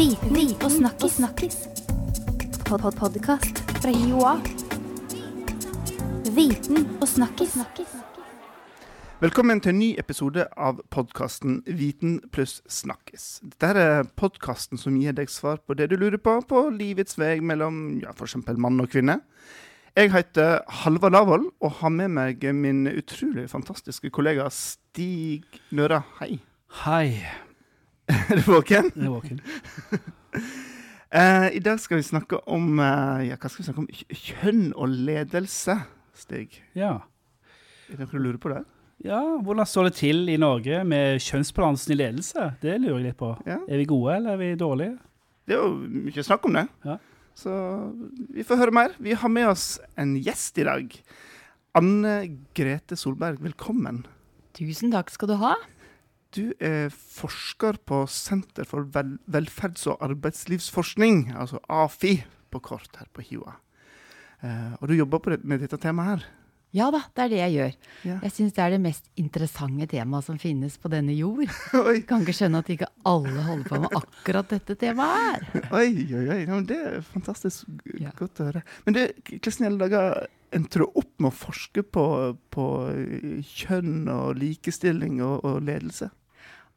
Viten og snakkis. snakkis. Pod -pod Podkast fra Joa. Viten og snakkis. Velkommen til en ny episode av podkasten Viten pluss snakkis. Dette er podkasten som gir deg svar på det du lurer på på livets vei mellom ja, f.eks. mann og kvinne. Jeg heter Halvard Lavoll og har med meg min utrolig fantastiske kollega Stig Nøra. Hei. Hei. Er du våken? Jeg er våken. Eh, I dag skal vi snakke om eh, ja, hva skal vi snakke om? Kjønn og ledelse, Stig. Ja. Er det noe du lurer på der? ja. Hvordan står det til i Norge med kjønnsbalansen i ledelse? Det lurer jeg litt på. Ja. Er vi gode, eller er vi dårlige? Det er jo mye snakk om det. Ja. Så vi får høre mer. Vi har med oss en gjest i dag. Anne Grete Solberg, velkommen. Tusen takk skal du ha. Du er forsker på Senter for vel velferds- og arbeidslivsforskning, altså AFI på kort her på HiOA. Uh, og du jobber på det, med dette temaet her. Ja da, det er det jeg gjør. Ja. Jeg syns det er det mest interessante temaet som finnes på denne jord. Oi, Kan ikke skjønne at ikke alle holder på med akkurat dette temaet her. oi, oi. oi. Ja, men det er fantastisk Ja. godt å høre. Men du, hvordan i alle dager endte du opp med å forske på, på eh, kjønn og likestilling og, og ledelse?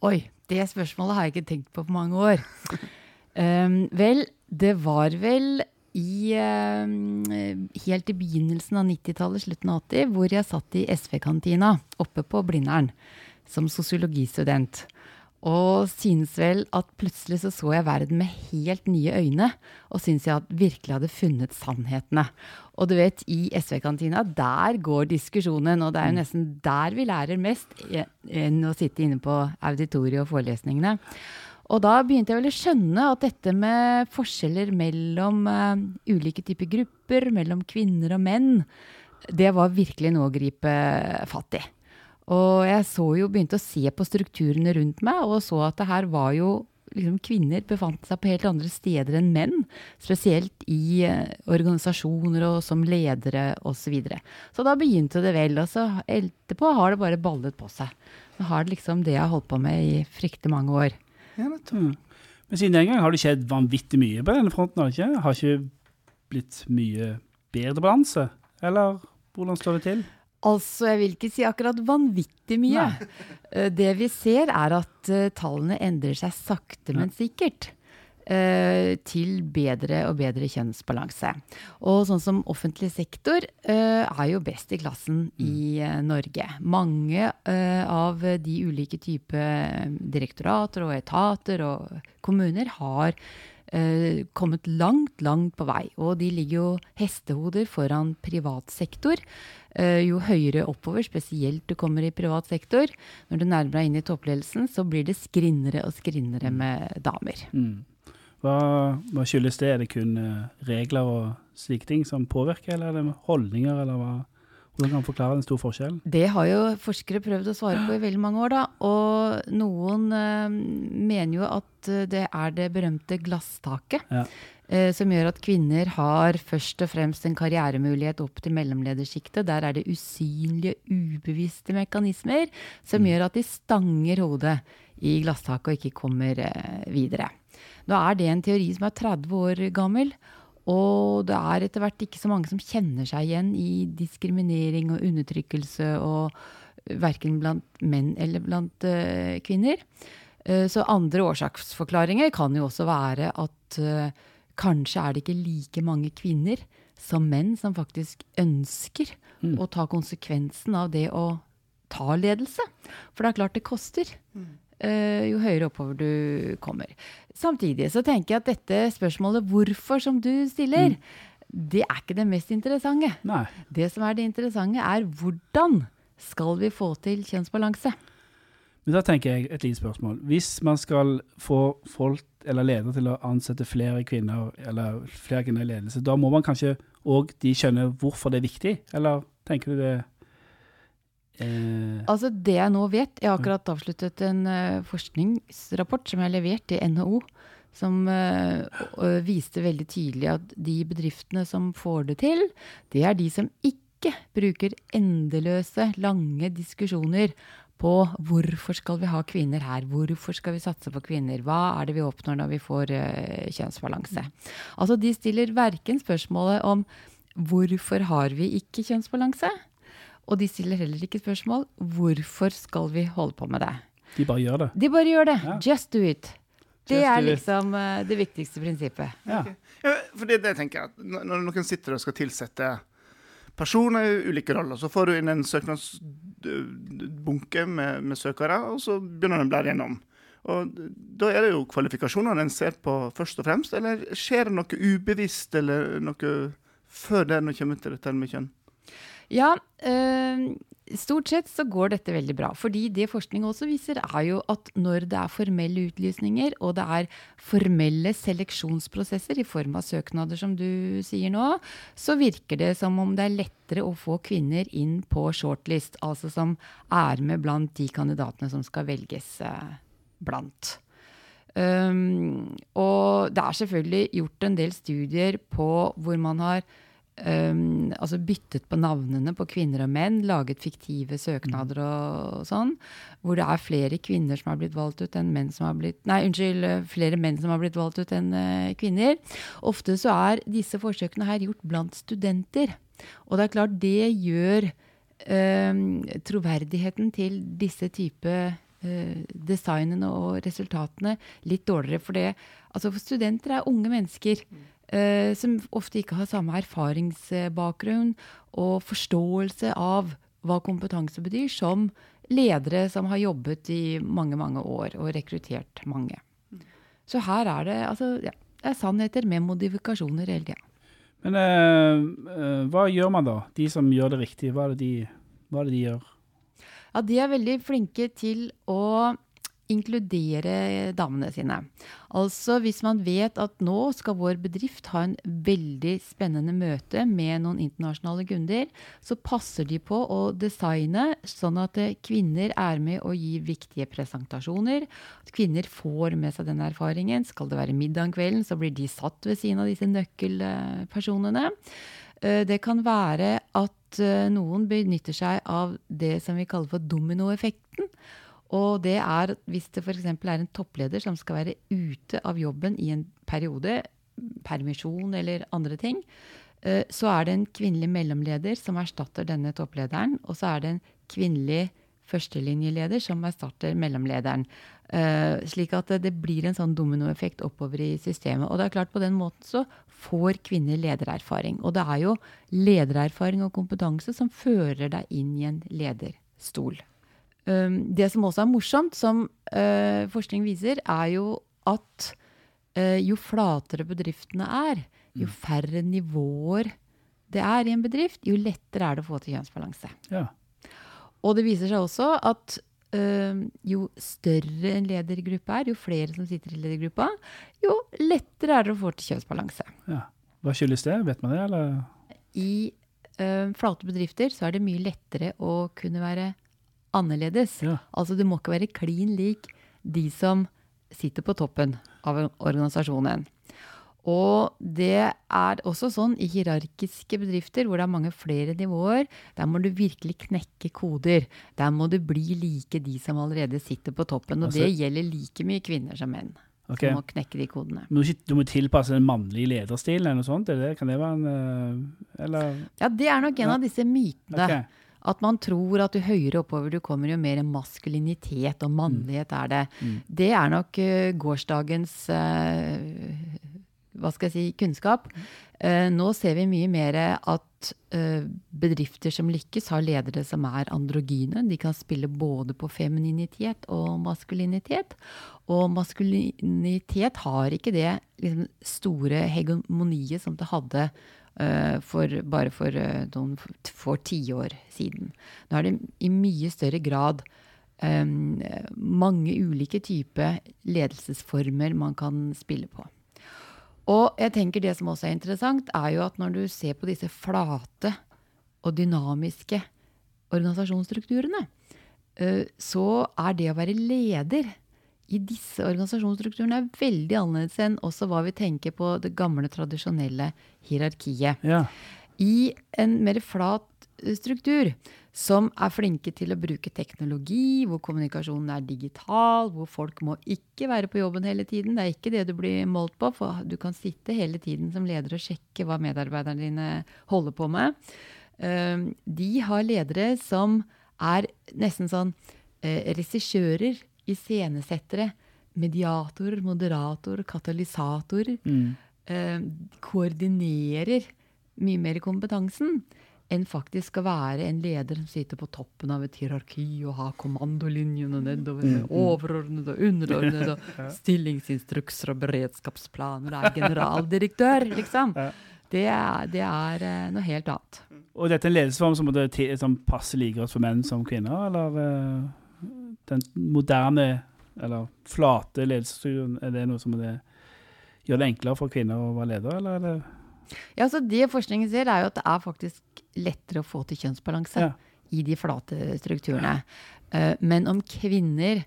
Oi, det spørsmålet har jeg ikke tenkt på på mange år. Um, vel, det var vel i um, helt i begynnelsen av 90-tallet, slutten av 80, hvor jeg satt i SV-kantina oppe på Blindern som sosiologistudent. Og synes vel at plutselig så så jeg verden med helt nye øyne, og synes jeg at virkelig hadde funnet sannhetene. Og du vet, i SV-kantina, der går diskusjonen, og det er jo nesten der vi lærer mest eh, enn å sitte inne på auditoriet og forelesningene. Og da begynte jeg vel å skjønne at dette med forskjeller mellom uh, ulike typer grupper, mellom kvinner og menn, det var virkelig noe å gripe fatt i. Og jeg så jo, begynte å se på strukturene rundt meg, og så at det her var jo liksom Kvinner befant seg på helt andre steder enn menn. Spesielt i eh, organisasjoner og som ledere osv. Så, videre. så da begynte det vel. Og så etterpå har det bare ballet på seg. Nå har det liksom det jeg har holdt på med i fryktelig mange år. Ja. Mm. Men siden den gang har det skjedd vanvittig mye på denne fronten, har det ikke? Har ikke blitt mye bedre balanse? Eller hvordan står det til? Altså, jeg vil ikke si akkurat vanvittig mye. Nei. Det vi ser, er at eh, tallene endrer seg sakte, men sikkert. eh, til bedre og bedre kjønnsbalanse. Og sånn som offentlig sektor eh, er jo best i klassen i eh, Norge. Mange eh, av de ulike typer direktorater og etater og kommuner har eh, kommet langt, langt på vei. Og de ligger jo hestehoder foran privat sektor. Eh, jo høyere oppover, spesielt du kommer i privat sektor, når du nærmer deg inn i toppledelsen, så blir det skrinnere og skrinnere med damer. Mm. Hva, hva skyldes det? Er det kun eh, regler og slike ting som påvirker, eller er det holdninger, eller hva? Hvordan kan man forklare den store forskjellen? Det har jo forskere prøvd å svare på i veldig mange år, da. Og noen eh, mener jo at eh, det er det berømte glasstaket. Ja. eh, som gjør at kvinner har først og fremst en karrieremulighet opp til mellomledersjiktet. Der er det usynlige, ubevisste mekanismer som gjør at de stanger hodet i glasstaket og ikke kommer eh, videre. Nå er det en teori som er 30 år gammel. Og det er etter hvert ikke så mange som kjenner seg igjen i diskriminering og undertrykkelse, og verken blant menn eller blant uh, kvinner. Uh, så andre årsaksforklaringer kan jo også være at uh, kanskje er det ikke like mange kvinner som menn som faktisk ønsker Mm. å ta konsekvensen av det å ta ledelse. For det er klart det koster. eh, jo høyere oppover du kommer. Samtidig så tenker jeg at dette spørsmålet 'hvorfor', som du stiller, det er ikke det mest interessante. Nei. Det som er det interessante, er hvordan skal vi få til kjønnsbalanse? Men da tenker jeg et lite spørsmål. Hvis man skal få folk eller ledere til å ansette flere kvinner, eller flere kvinner i ledelse, da må man kanskje òg de skjønne hvorfor det er viktig, eller tenker du det eh, Altså Det jeg nå vet Jeg har akkurat avsluttet en uh, forskningsrapport som jeg har levert til NHO, som uh, viste veldig tydelig at de bedriftene som får det til, det er de som ikke bruker endeløse, lange diskusjoner på hvorfor skal vi ha kvinner her, hvorfor skal vi satse på kvinner, hva er det vi oppnår når vi får uh, kjønnsbalanse. Altså de stiller verken spørsmålet om hvorfor har vi ikke kjønnsbalanse, og de stiller heller ikke spørsmål hvorfor skal vi holde på med det. De bare gjør det. De bare gjør det. Ja. Just do it. Det Just er liksom uh, det viktigste prinsippet. Ja. Ja, for det, det tenker jeg at når noen sitter og skal tilsette personer i ulike roller, så får du inn en søknadsbunke med, med søkere, og så begynner de å blære gjennom. Og Da er det jo kvalifikasjonene en ser på først og fremst, eller skjer det noe ubevisst eller noe før det når det kommer til dette med kjønn? Ja, øh, stort sett så går dette veldig bra. Fordi det forskning også viser, er jo at når det er formelle utlysninger, og det er formelle seleksjonsprosesser i form av søknader, som du sier nå, så virker det som om det er lettere å få kvinner inn på shortlist. Altså som er med blant de kandidatene som skal velges eh, blant. Um, og det er selvfølgelig gjort en del studier på hvor man har um, altså byttet på navnene på kvinner og menn, laget fiktive søknader og, sånn, hvor det er flere kvinner som har blitt valgt ut enn menn som har blitt Nei, unnskyld, flere menn som har blitt valgt ut enn uh, kvinner. Ofte så er disse forsøkene her gjort blant studenter. Og det er klart, det gjør um, troverdigheten til disse type eh, designene og resultatene litt dårligere. For det, altså for studenter er unge mennesker eh, som ofte ikke har samme erfaringsbakgrunn og forståelse av hva kompetanse betyr, som ledere som har jobbet i mange, mange år og rekruttert mange. Så her er det altså, ja, det er sannheter med modifikasjoner hele tida. Men eh, eh, hva gjør man da? De som gjør det riktig, hva er det de, hva er det de gjør? Ja, de er veldig flinke til å inkludere damene sine. Altså hvis man vet at nå skal vår bedrift ha en veldig spennende møte med noen internasjonale kunder, så passer de på å designe sånn at eh, kvinner er med og gir viktige presentasjoner. At kvinner får med seg den erfaringen. Skal det være middag om kvelden, så blir de satt ved siden av disse nøkkelpersonene. Eh, Det kan være at eh, noen benytter seg av det som vi kaller for dominoeffekten. Og det er hvis det f.eks. er en toppleder som skal være ute av jobben i en periode, permisjon eller andre ting, eh, så er det en kvinnelig mellomleder som erstatter denne topplederen. Og så er det en kvinnelig førstelinjeleder som erstatter mellomlederen. Eh, slik at det blir en sånn dominoeffekt oppover i systemet. Og det er klart på den måten så får kvinner ledererfaring. Og det er jo ledererfaring og kompetanse som fører deg inn i en lederstol. Det som også er morsomt, som eh, forskning viser, er jo at eh, jo flatere bedriftene er, jo færre nivåer det er i en bedrift, jo lettere er det å få til kjønnsbalanse. Ja. Og det viser seg også at Uh, jo større en ledergruppe er, jo flere som sitter i ledergruppa, jo lettere er det å få til kjønnsbalanse. ja. Hva skyldes det? Vet man det, eller? I uh, flate bedrifter så er det mye lettere å kunne være annerledes. Ja. Altså du må ikke være klin lik de som sitter på toppen av organisasjonen. Og det er også sånn i hierarkiske bedrifter hvor det er mange flere nivåer. Der må du virkelig knekke koder. Der må du bli like de som allerede sitter på toppen. Og Altså- det gjelder like mye kvinner som menn. Okay. Som må knekke de kodene. Du du må tilpasse den mannlige lederstilen eller noe sånt? Det, kan det være en eh, Eller Ja, det er nok en Ja. av disse mytene. Ok. At man tror at jo høyere oppover du kommer, jo mer maskulinitet og mannlighet er det. Mm. Det er nok eh, gårsdagens eh, hva skal jeg si, kunnskap. Eh, nå ser vi mye mer at bedrifter som lykkes, har ledere som er androgyne. De kan spille både på femininitet og maskulinitet. Og maskulinitet har ikke det liksom, store hegemoniet som det hadde for, bare for eh, noen få tiår siden. Nå er det i mye større grad um, mange ulike typer ledelsesformer man kan spille på. Og jeg tenker det som også er interessant, er jo at når du ser på disse flate og dynamiske organisasjonsstrukturene, eh, så er det å være leder i disse organisasjonsstrukturene er veldig annerledes enn også hva vi tenker på det gamle, tradisjonelle hierarkiet. Ja. I en mer flat struktur som er flinke til å bruke teknologi, hvor kommunikasjonen er digital, hvor folk må ikke være på jobben hele tiden. Det er ikke det du blir målt på, for du kan sitte hele tiden som leder og sjekke hva medarbeiderne dine holder på med. Eh, de har ledere som er nesten sånn eh, regissører, iscenesettere, mediatorer, moderatorer, katalysatorer. Mm. Eh, koordinerer mye mer kompetansen enn faktisk å være en leder som sitter på toppen av et hierarki og har kommandolinjene nedover med overordnede og underordnede og stillingsinstrukser og beredskapsplaner og er generaldirektør, liksom. Det er, det er eh, noe helt annet. Og dette er en ledelsesform som, som passer like godt for menn som kvinner, eller eh, den moderne, eller flate ledelsesstrukturen, er det noe som det gjør det enklere for kvinner å være leder, eller er det Ja, så Det forskningen sier, er jo at det er faktisk lettere å få til kjønnsbalanse Ja. i de flate strukturene. Ja. men om kvinner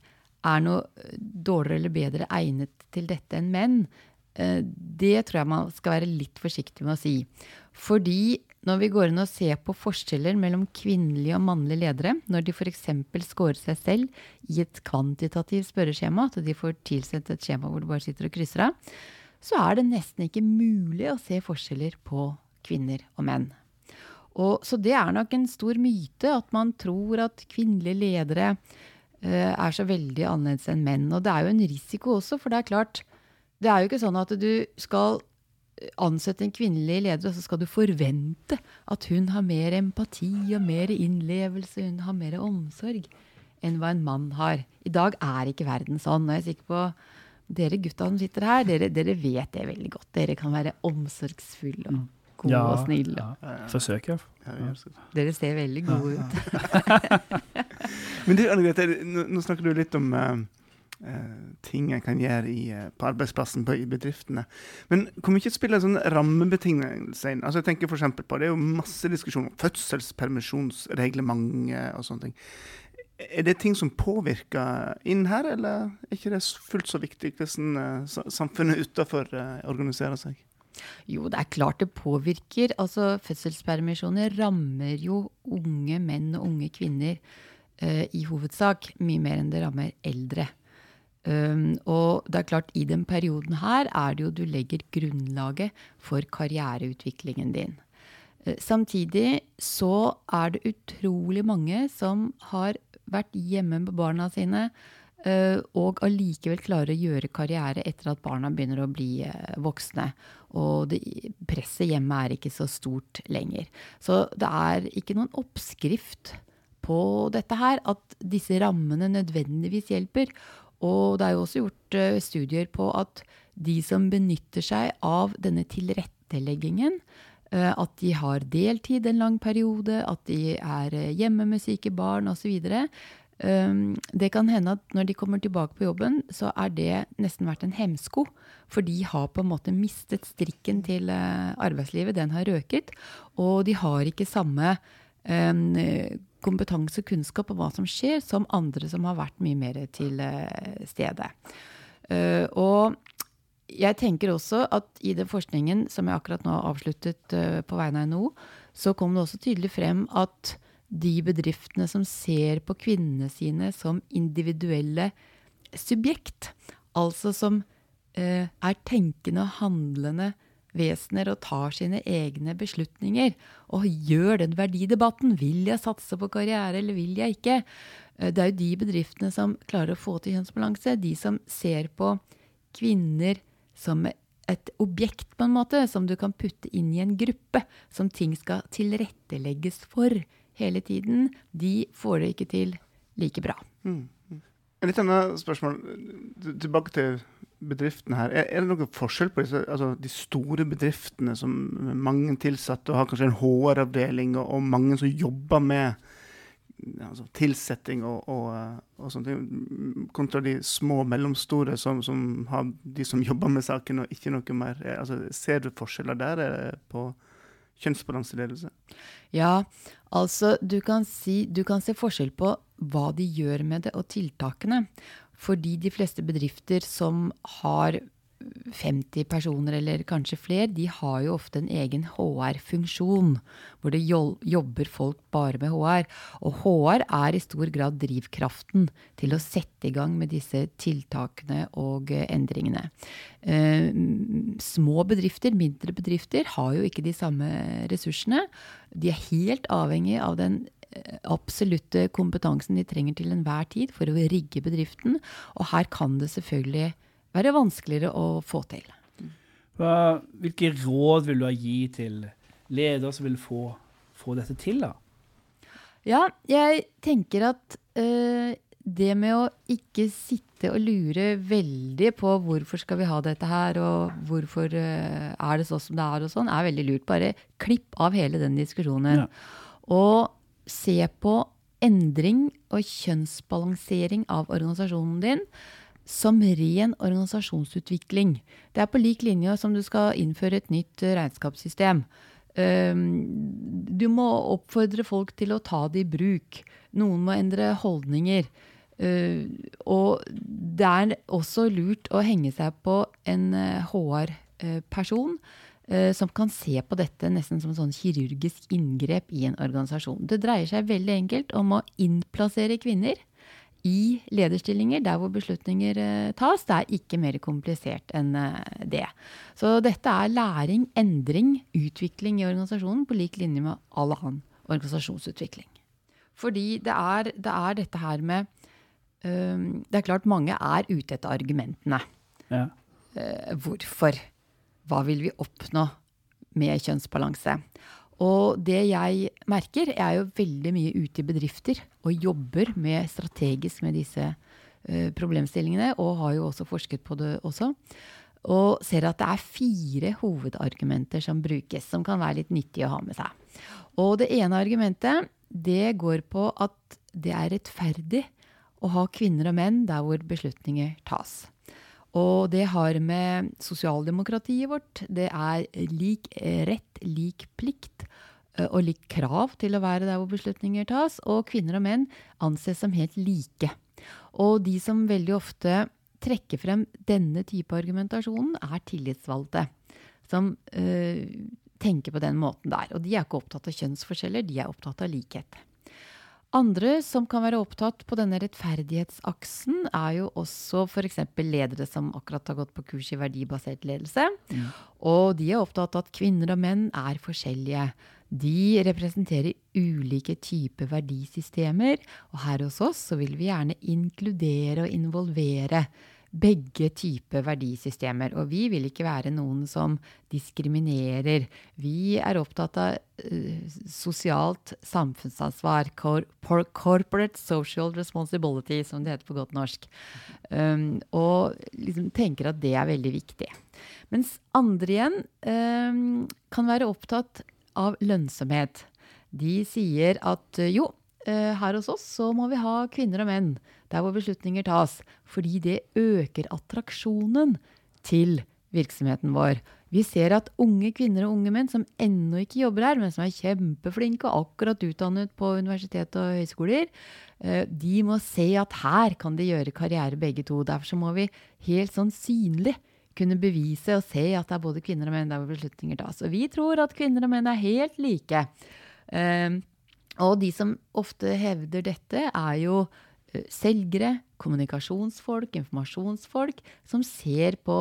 er noe dårligere eller bedre egnet til dette enn menn, eh, det tror jeg man skal være litt forsiktig med å si. Fordi når vi går inn og ser på forskjeller mellom kvinnelige og mannlige ledere, når de f.eks. scorer seg selv i et kvantitativt spørreskjema, at de får tilsendt et skjema hvor du bare sitter og krysser av, så er det nesten ikke mulig å se forskjeller på kvinner og menn. Og, så det er nok en stor myte at man tror at kvinnelige ledere uh, er så veldig annerledes enn menn. Og det er jo en risiko også, for det er klart Det er jo ikke sånn at du skal ansette en kvinnelig leder, og så skal du forvente at hun har mer empati og mer innlevelse, hun har mer omsorg enn hva en mann har. I dag er ikke verden sånn. Og jeg er sikker på dere gutta som sitter her, dere, dere vet det veldig godt. Dere kan være omsorgsfulle og gode og snille. Ja. Forsøker. Ja. Dere ser veldig gode ut. Men du, Anne Grete, nå, nå snakker du litt om eh, ting jeg kan gjøre i, eh, på arbeidsplassen, på, i bedriftene. Men hvor mye spiller sånne rammebetingelser inn? Altså, jeg tenker for på, Det er jo masse diskusjon om fødselspermisjonsreglement og sånne ting. Er det ting som påvirker inn her, eller er ikke det fullt så viktig hvordan eh, samfunnet utafor organiserer seg? Jo, det er klart det påvirker. Altså, Fødselspermisjoner rammer jo unge menn og unge kvinner uh, i hovedsak mye mer enn det rammer eldre. Um, og det er klart, i den perioden her er det jo du legger grunnlaget for karriereutviklingen din. Eh, Samtidig så er det utrolig mange som har vært hjemme med barna sine, eh, og allikevel klarer å gjøre karriere etter at barna begynner å bli eh, voksne. Og presset hjemme er ikke så stort lenger. Så det er ikke noen oppskrift på dette her, at disse rammene nødvendigvis hjelper. Og det er jo også gjort eh, studier på at de som benytter seg av denne tilretteleggingen, eh, at de har deltid en lang periode, at de er eh, hjemme med syke barn osv. Um, det kan hende at når de kommer tilbake på jobben, så er det nesten vært en hemsko. For de har på en måte mistet strikken til arbeidslivet. Den har røket. Og de har ikke samme um, kompetanse og kunnskap om hva som skjer, som andre som har vært mye mer til eh, stede. Eh, og jeg tenker også at i den forskningen som jeg akkurat nå har avsluttet eh, på vegne av NHO, så kom det også tydelig frem at de bedriftene som ser på kvinnene sine som individuelle subjekt, altså som er tenkende og handlende vesener og tar sine egne beslutninger, og gjør den verdidebatten. Vil jeg satse på karriere, eller vil jeg ikke? Eh, Det er jo de bedriftene som klarer å få til kjønnsbalanse. De som ser på kvinner som et objekt, på en måte, som du kan putte inn i en gruppe, som ting skal tilrettelegges for hele tiden, de får det ikke til like bra. En litt annet spørsmål. Tilbake til bedriftene her. Er, det noen forskjell på disse, altså de store bedriftene som mange tilsatte og har kanskje en HR-avdeling og, og mange som jobber med altså, tilsetting og, og, og sånne ting, kontra de små og mellomstore som, som har de som jobber med saken og ikke noe mer? Er- Altså, ser du forskjeller der på kjønnsbalanseledelse? Ja, altså du kan, si, du kan se forskjell på hva de gjør med det og tiltakene. Fordi de fleste bedrifter som har 50 personer eller kanskje flere, de har jo ofte en egen HR-funksjon, hvor det jobber folk bare med HR. Og HR er i stor grad drivkraften til å sette i gang med disse tiltakene og eh, endringene. Eh, små bedrifter, mindre bedrifter, har jo ikke de samme ressursene. De er helt avhengig av den absolutte kompetansen de trenger til enhver tid for å rigge bedriften. Og her kan det selvfølgelig være vanskeligere å få til. Hva, hvilke råd vil du ha gi til ledere som vil få, få dette til, da? Ja, jeg tenker at øh, det med å ikke sitte og lure veldig på hvorfor skal vi ha dette her, og hvorfor øh, er det sånn som det er, og sånn, er veldig lurt. Bare klipp av hele den diskusjonen. Ja. Og se på endring og kjønnsbalansering av organisasjonen din som ren organisasjonsutvikling. Det er på lik linje som du skal innføre et nytt regnskapssystem. Du må oppfordre folk til å ta det i bruk. Noen må endre holdninger. Uh, og det er også lurt å henge seg på en HR-person eh, som kan se på dette nesten som en sånn kirurgisk inngrep i en organisasjon. Det dreier seg veldig enkelt om å innplassere kvinner i lederstillinger der hvor beslutninger eh, tas. Det er ikke mer komplisert enn eh, det. Så dette er læring, endring, utvikling i organisasjonen på lik linje med all annen organisasjonsutvikling. Fordi det er, det er dette her med øhm, Det er klart mange er ute etter argumentene. Ja. Eh, hvorfor? Hva vil vi oppnå med kjønnsbalanse? Og det jeg merker, jeg er jo veldig mye ute i bedrifter og jobber med strategisk med disse eh, problemstillingene, og har jo også forsket på det også. Og ser at det er fire hovedargumenter som brukes, som kan være litt nyttige å ha med seg. Og det ene argumentet, det går på at det er rettferdig å ha kvinner og menn der hvor beslutninger tas. Og det har med sosialdemokratiet vårt Det er lik rett, lik plikt og lik krav til å være der hvor beslutninger tas. Og kvinner og menn anses som helt like. Og de som veldig ofte trekker frem denne type argumentasjonen, er tillitsvalgte. Som øh, tenker på den måten der. Og de er ikke opptatt av kjønnsforskjeller, de er opptatt av likhet. Andre som kan være opptatt på denne rettferdighetsaksen, er jo også f.eks. ledere som akkurat har gått på kurs i verdibasert ledelse. Og de er opptatt av at kvinner og menn er forskjellige. De representerer ulike typer verdisystemer, og her hos oss så vil vi gjerne inkludere og involvere begge typer verdisystemer. Og vi vil ikke være noen som diskriminerer. Vi er opptatt av uh, sosialt samfunnsansvar. Cor corporate social responsibility, som det heter på godt norsk. Um, og liksom tenker at det er veldig viktig. Mens andre igjen um, kan være opptatt av lønnsomhet. De sier at uh, jo, uh, her hos oss så må vi ha kvinner og menn der hvor beslutninger tas, fordi det øker attraksjonen til virksomheten vår. Vi ser at unge kvinner og unge menn som ennå ikke jobber her, men som er kjempeflinke og akkurat utdannet på universitet og høyskoler, eh, de må se at her kan de gjøre karriere begge to. Derfor må vi helt sånn synlig kunne bevise og se at det er både kvinner og menn der hvor beslutninger tas. Og vi tror at kvinner og menn er helt like. Um, og de som ofte hevder dette, er jo selgere, kommunikasjonsfolk, informasjonsfolk, som ser på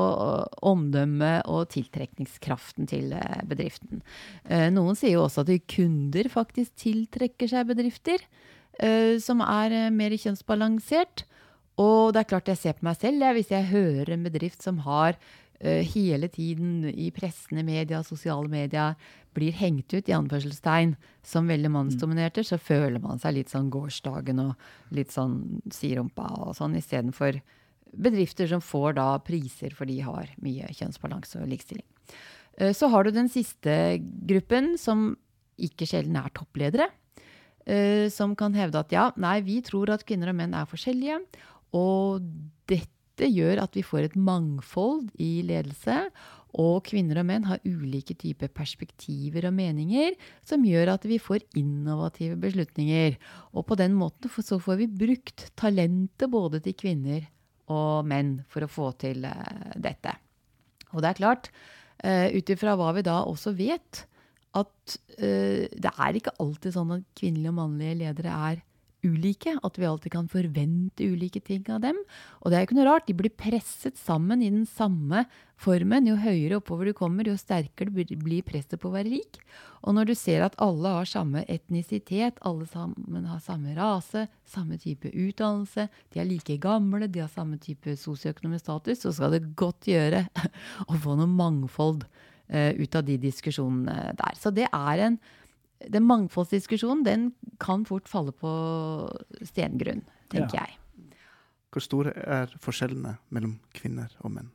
omdømmet og tiltrekningskraften til bedriften. Noen sier jo også at kunder faktisk tiltrekker seg bedrifter som er mer kjønnsbalansert. Og det er klart jeg ser på meg selv, hvis jeg hører en bedrift som har hele tiden i pressen, media, sosiale medier blir hengt ut i anførselstegn som veldig mannsdominerte, så føler man seg litt sånn gårsdagen og litt sånn sirumpa og sånn, istedenfor bedrifter som får da priser for de har mye kjønnsbalanse og likestilling. Så har du den siste gruppen, som ikke sjelden er toppledere, som kan hevde at ja, nei, vi tror at kvinner og menn er forskjellige, og dette gjør at vi får et mangfold i ledelse, og kvinner og menn har ulike typer perspektiver og meninger, som gjør at vi får innovative beslutninger. Og på den måten så får vi brukt talentet både til kvinner og menn for å få til dette. Og det er klart, uh, ut ifra hva vi da også vet, at uh, det er ikke alltid sånn at kvinnelige og mannlige ledere er ulike. At vi alltid kan forvente ulike ting av dem. Og det er jo ikke noe rart. De blir presset sammen i den samme formen. Jo høyere oppover du kommer, jo sterkere blir presset på å være lik. Og når du ser at alle har samme etnisitet, alle sammen har samme rase, samme type utdannelse, de er like gamle, de har samme type sosioøkonomisk status, så skal det godt gjøre å få noe mangfold uh, ut av de diskusjonene der. Så det er en den mangfoldsdiskusjonen den kan fort falle på stengrunn, tenker ja. jeg. Hvor store er forskjellene mellom kvinner og menn?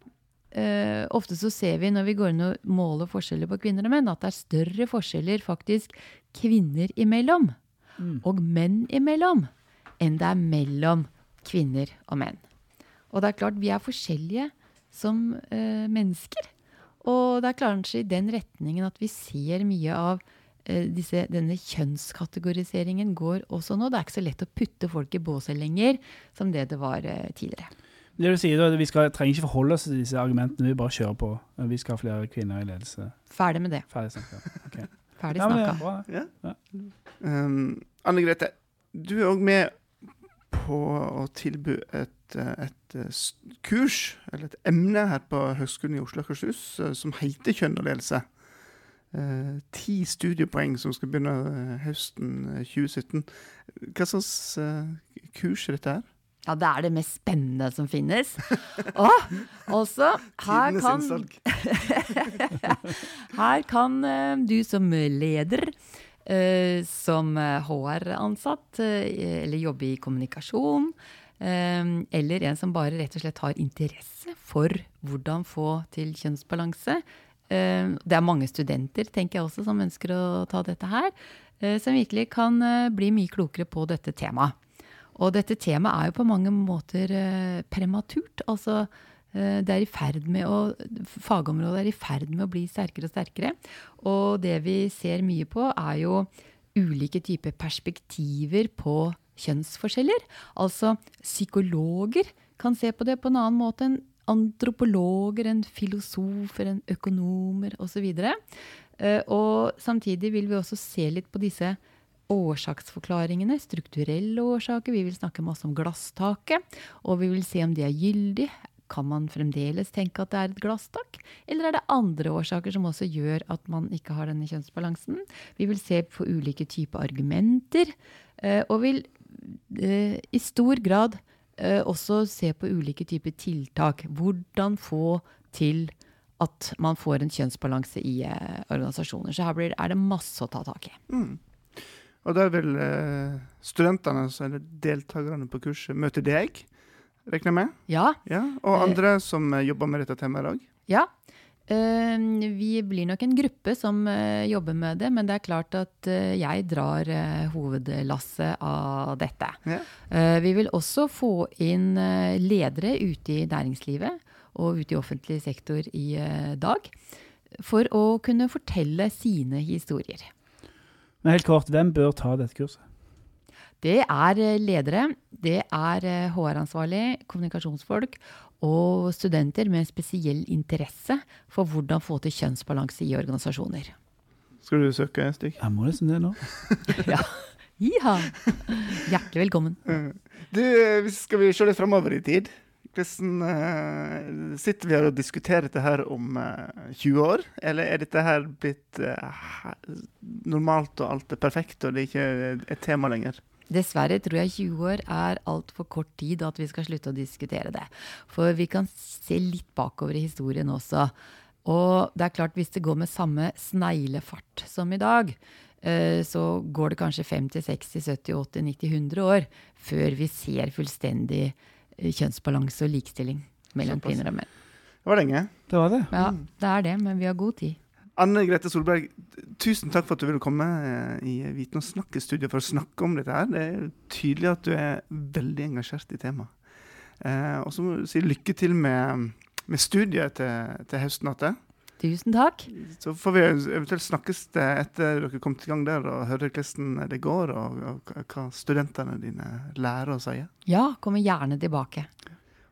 Uh, ofte så ser vi når vi går inn og måler forskjeller på kvinner og menn, at det er større forskjeller faktisk kvinner imellom mm. og menn imellom enn det er mellom kvinner og menn. Og det er klart, vi er forskjellige som uh, mennesker. Og det er kanskje i den retningen at vi ser mye av disse, denne kjønnskategoriseringen går også nå. Det er ikke så lett å putte folk i båser lenger som det det var eh, tidligere. Det du sier da, Vi skal, trenger ikke forholde oss til disse argumentene, vi bare kjører på. Vi skal ha flere kvinner i ledelse. Ferdig med det. Ferdig snakka. Okay. Ferdig snakka. Ja, ja. Um, Anne Grete, du er òg med på å tilby et, et, kurs, eller et emne her på Høgskolen i Oslo og Akershus, eh, som heter kjønn og ledelse eh, ti studiepoeng som skal begynne eh, høsten 2017. Eh, Hva slags eh, kurs er dette her? Ja, det er det mest spennende som finnes. Og også her kan Her kan du som leder, som HR-ansatt, eller jobbe i kommunikasjon, eller en som bare rett og slett har interesse for hvordan få til kjønnsbalanse, Eh, det er mange studenter tenker jeg også, som ønsker å ta dette her, eh, som virkelig kan eh, bli mye klokere på dette temaet. Og dette temaet er jo på mange måter prematurt. Altså det er i ferd med å, Fagområdet er i ferd med å bli sterkere og sterkere. Og det vi ser mye på, er jo ulike typer perspektiver på kjønnsforskjeller. Altså psykologer kan se på det på en annen måte enn antropologer, en filosofer, en økonomer osv. Og, uh, og samtidig vil vi også se litt på disse årsaksforklaringene, strukturelle årsaker. Vi vil snakke masse om glasstaket, og vi vil se om det er gyldig. Kan man fremdeles tenke at det er et glasstak? Eller er det andre årsaker som også gjør at man ikke har denne kjønnsbalansen? Vi vil se på ulike typer argumenter, uh, og vil uh, i stor grad eh, også se på ulike typer tiltak. Hvordan få til at man får en kjønnsbalanse i eh, organisasjoner. Så her blir, er det masse å ta tak i. Mm. Og der vil eh, studentene, eller deltakerne på kurset, møte deg, regner jeg med? Ja. ja. Og andre som eh, jobber med dette temaet i dag? Ja. Ehm, vi blir nok en gruppe som eh, jobber med det, men det er klart at eh, jeg drar eh, hovedlasset av dette. Ja. Vi vil også få inn ledere ute i næringslivet og ute i offentlig sektor i dag. For å kunne fortelle sine historier. Men helt kort, hvem bør ta dette kurset? Det er ledere, det er HR-ansvarlig, kommunikasjonsfolk og studenter med spesiell interesse for hvordan få til kjønnsbalanse i organisasjoner. Skal du søke, Stig? Jeg må nesten det nå. ja. Iha. Hjertelig velkommen. Du, skal vi se litt framover i tid? Hvordan uh, Sitter vi her og diskuterer dette her om uh, eh, 20 år? Eller er dette her blitt uh, normalt og alt er perfekt, og det er ikke et tema lenger? Dessverre tror jeg 20 år er altfor kort tid at vi skal slutte å diskutere det. For vi kan se litt bakover i historien også. Og det er klart, hvis det går med samme sneglefart som i dag, eh, så går det kanskje 50, 60, 70, 80, 90, 100 år før vi ser fullstendig eh, kjønnsbalanse og likestilling mellom kvinner og menn. Det var lenge. Det var det. Ja, det er det, men vi har god tid. Anne Grete Solberg, tusen takk for at du ville komme eh, i Viten og snakke-studio for å snakke om dette. her. Det er tydelig at du er veldig engasjert i temaet. Eh, og så må du si lykke til med, med studiet til, til høsten igjen. Tusen takk. Så får vi eventuelt snakkes det etter dere kom til gang der, og høre hvordan det går, og, og hva studentene dine lærer og sier. Ja, kommer gjerne tilbake.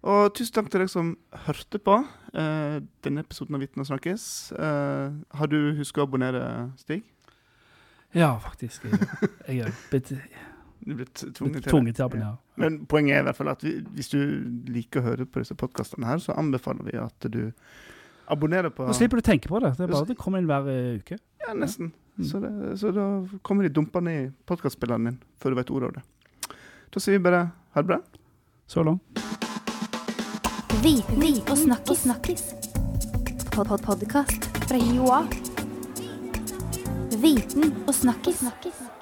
Og tusen takk til deg som hørte på eh, denne episoden av Viten og snakkes. Eh, har du huska å abonnere, Stig? Ja, faktisk. Jeg, er blitt, Du er blitt tvunget til det. tvunget til å abonnere. Men poenget er i hvert fall at vi, hvis du liker å høre på disse podkastene her, så anbefaler vi at du abonnerer på Nå slipper du å tenke på det. Det er bare at det kommer inn hver eh, uke. Ja, nesten. Mm. Så, det, så da kommer de dumpende i podkastspilleren din før du vet ordet av det. Da sier vi bare ha det bra. Så langt. Viten og snakkis. snakkis. Pod -pod Podkast fra Joa. Viten og snakkis. snakkis.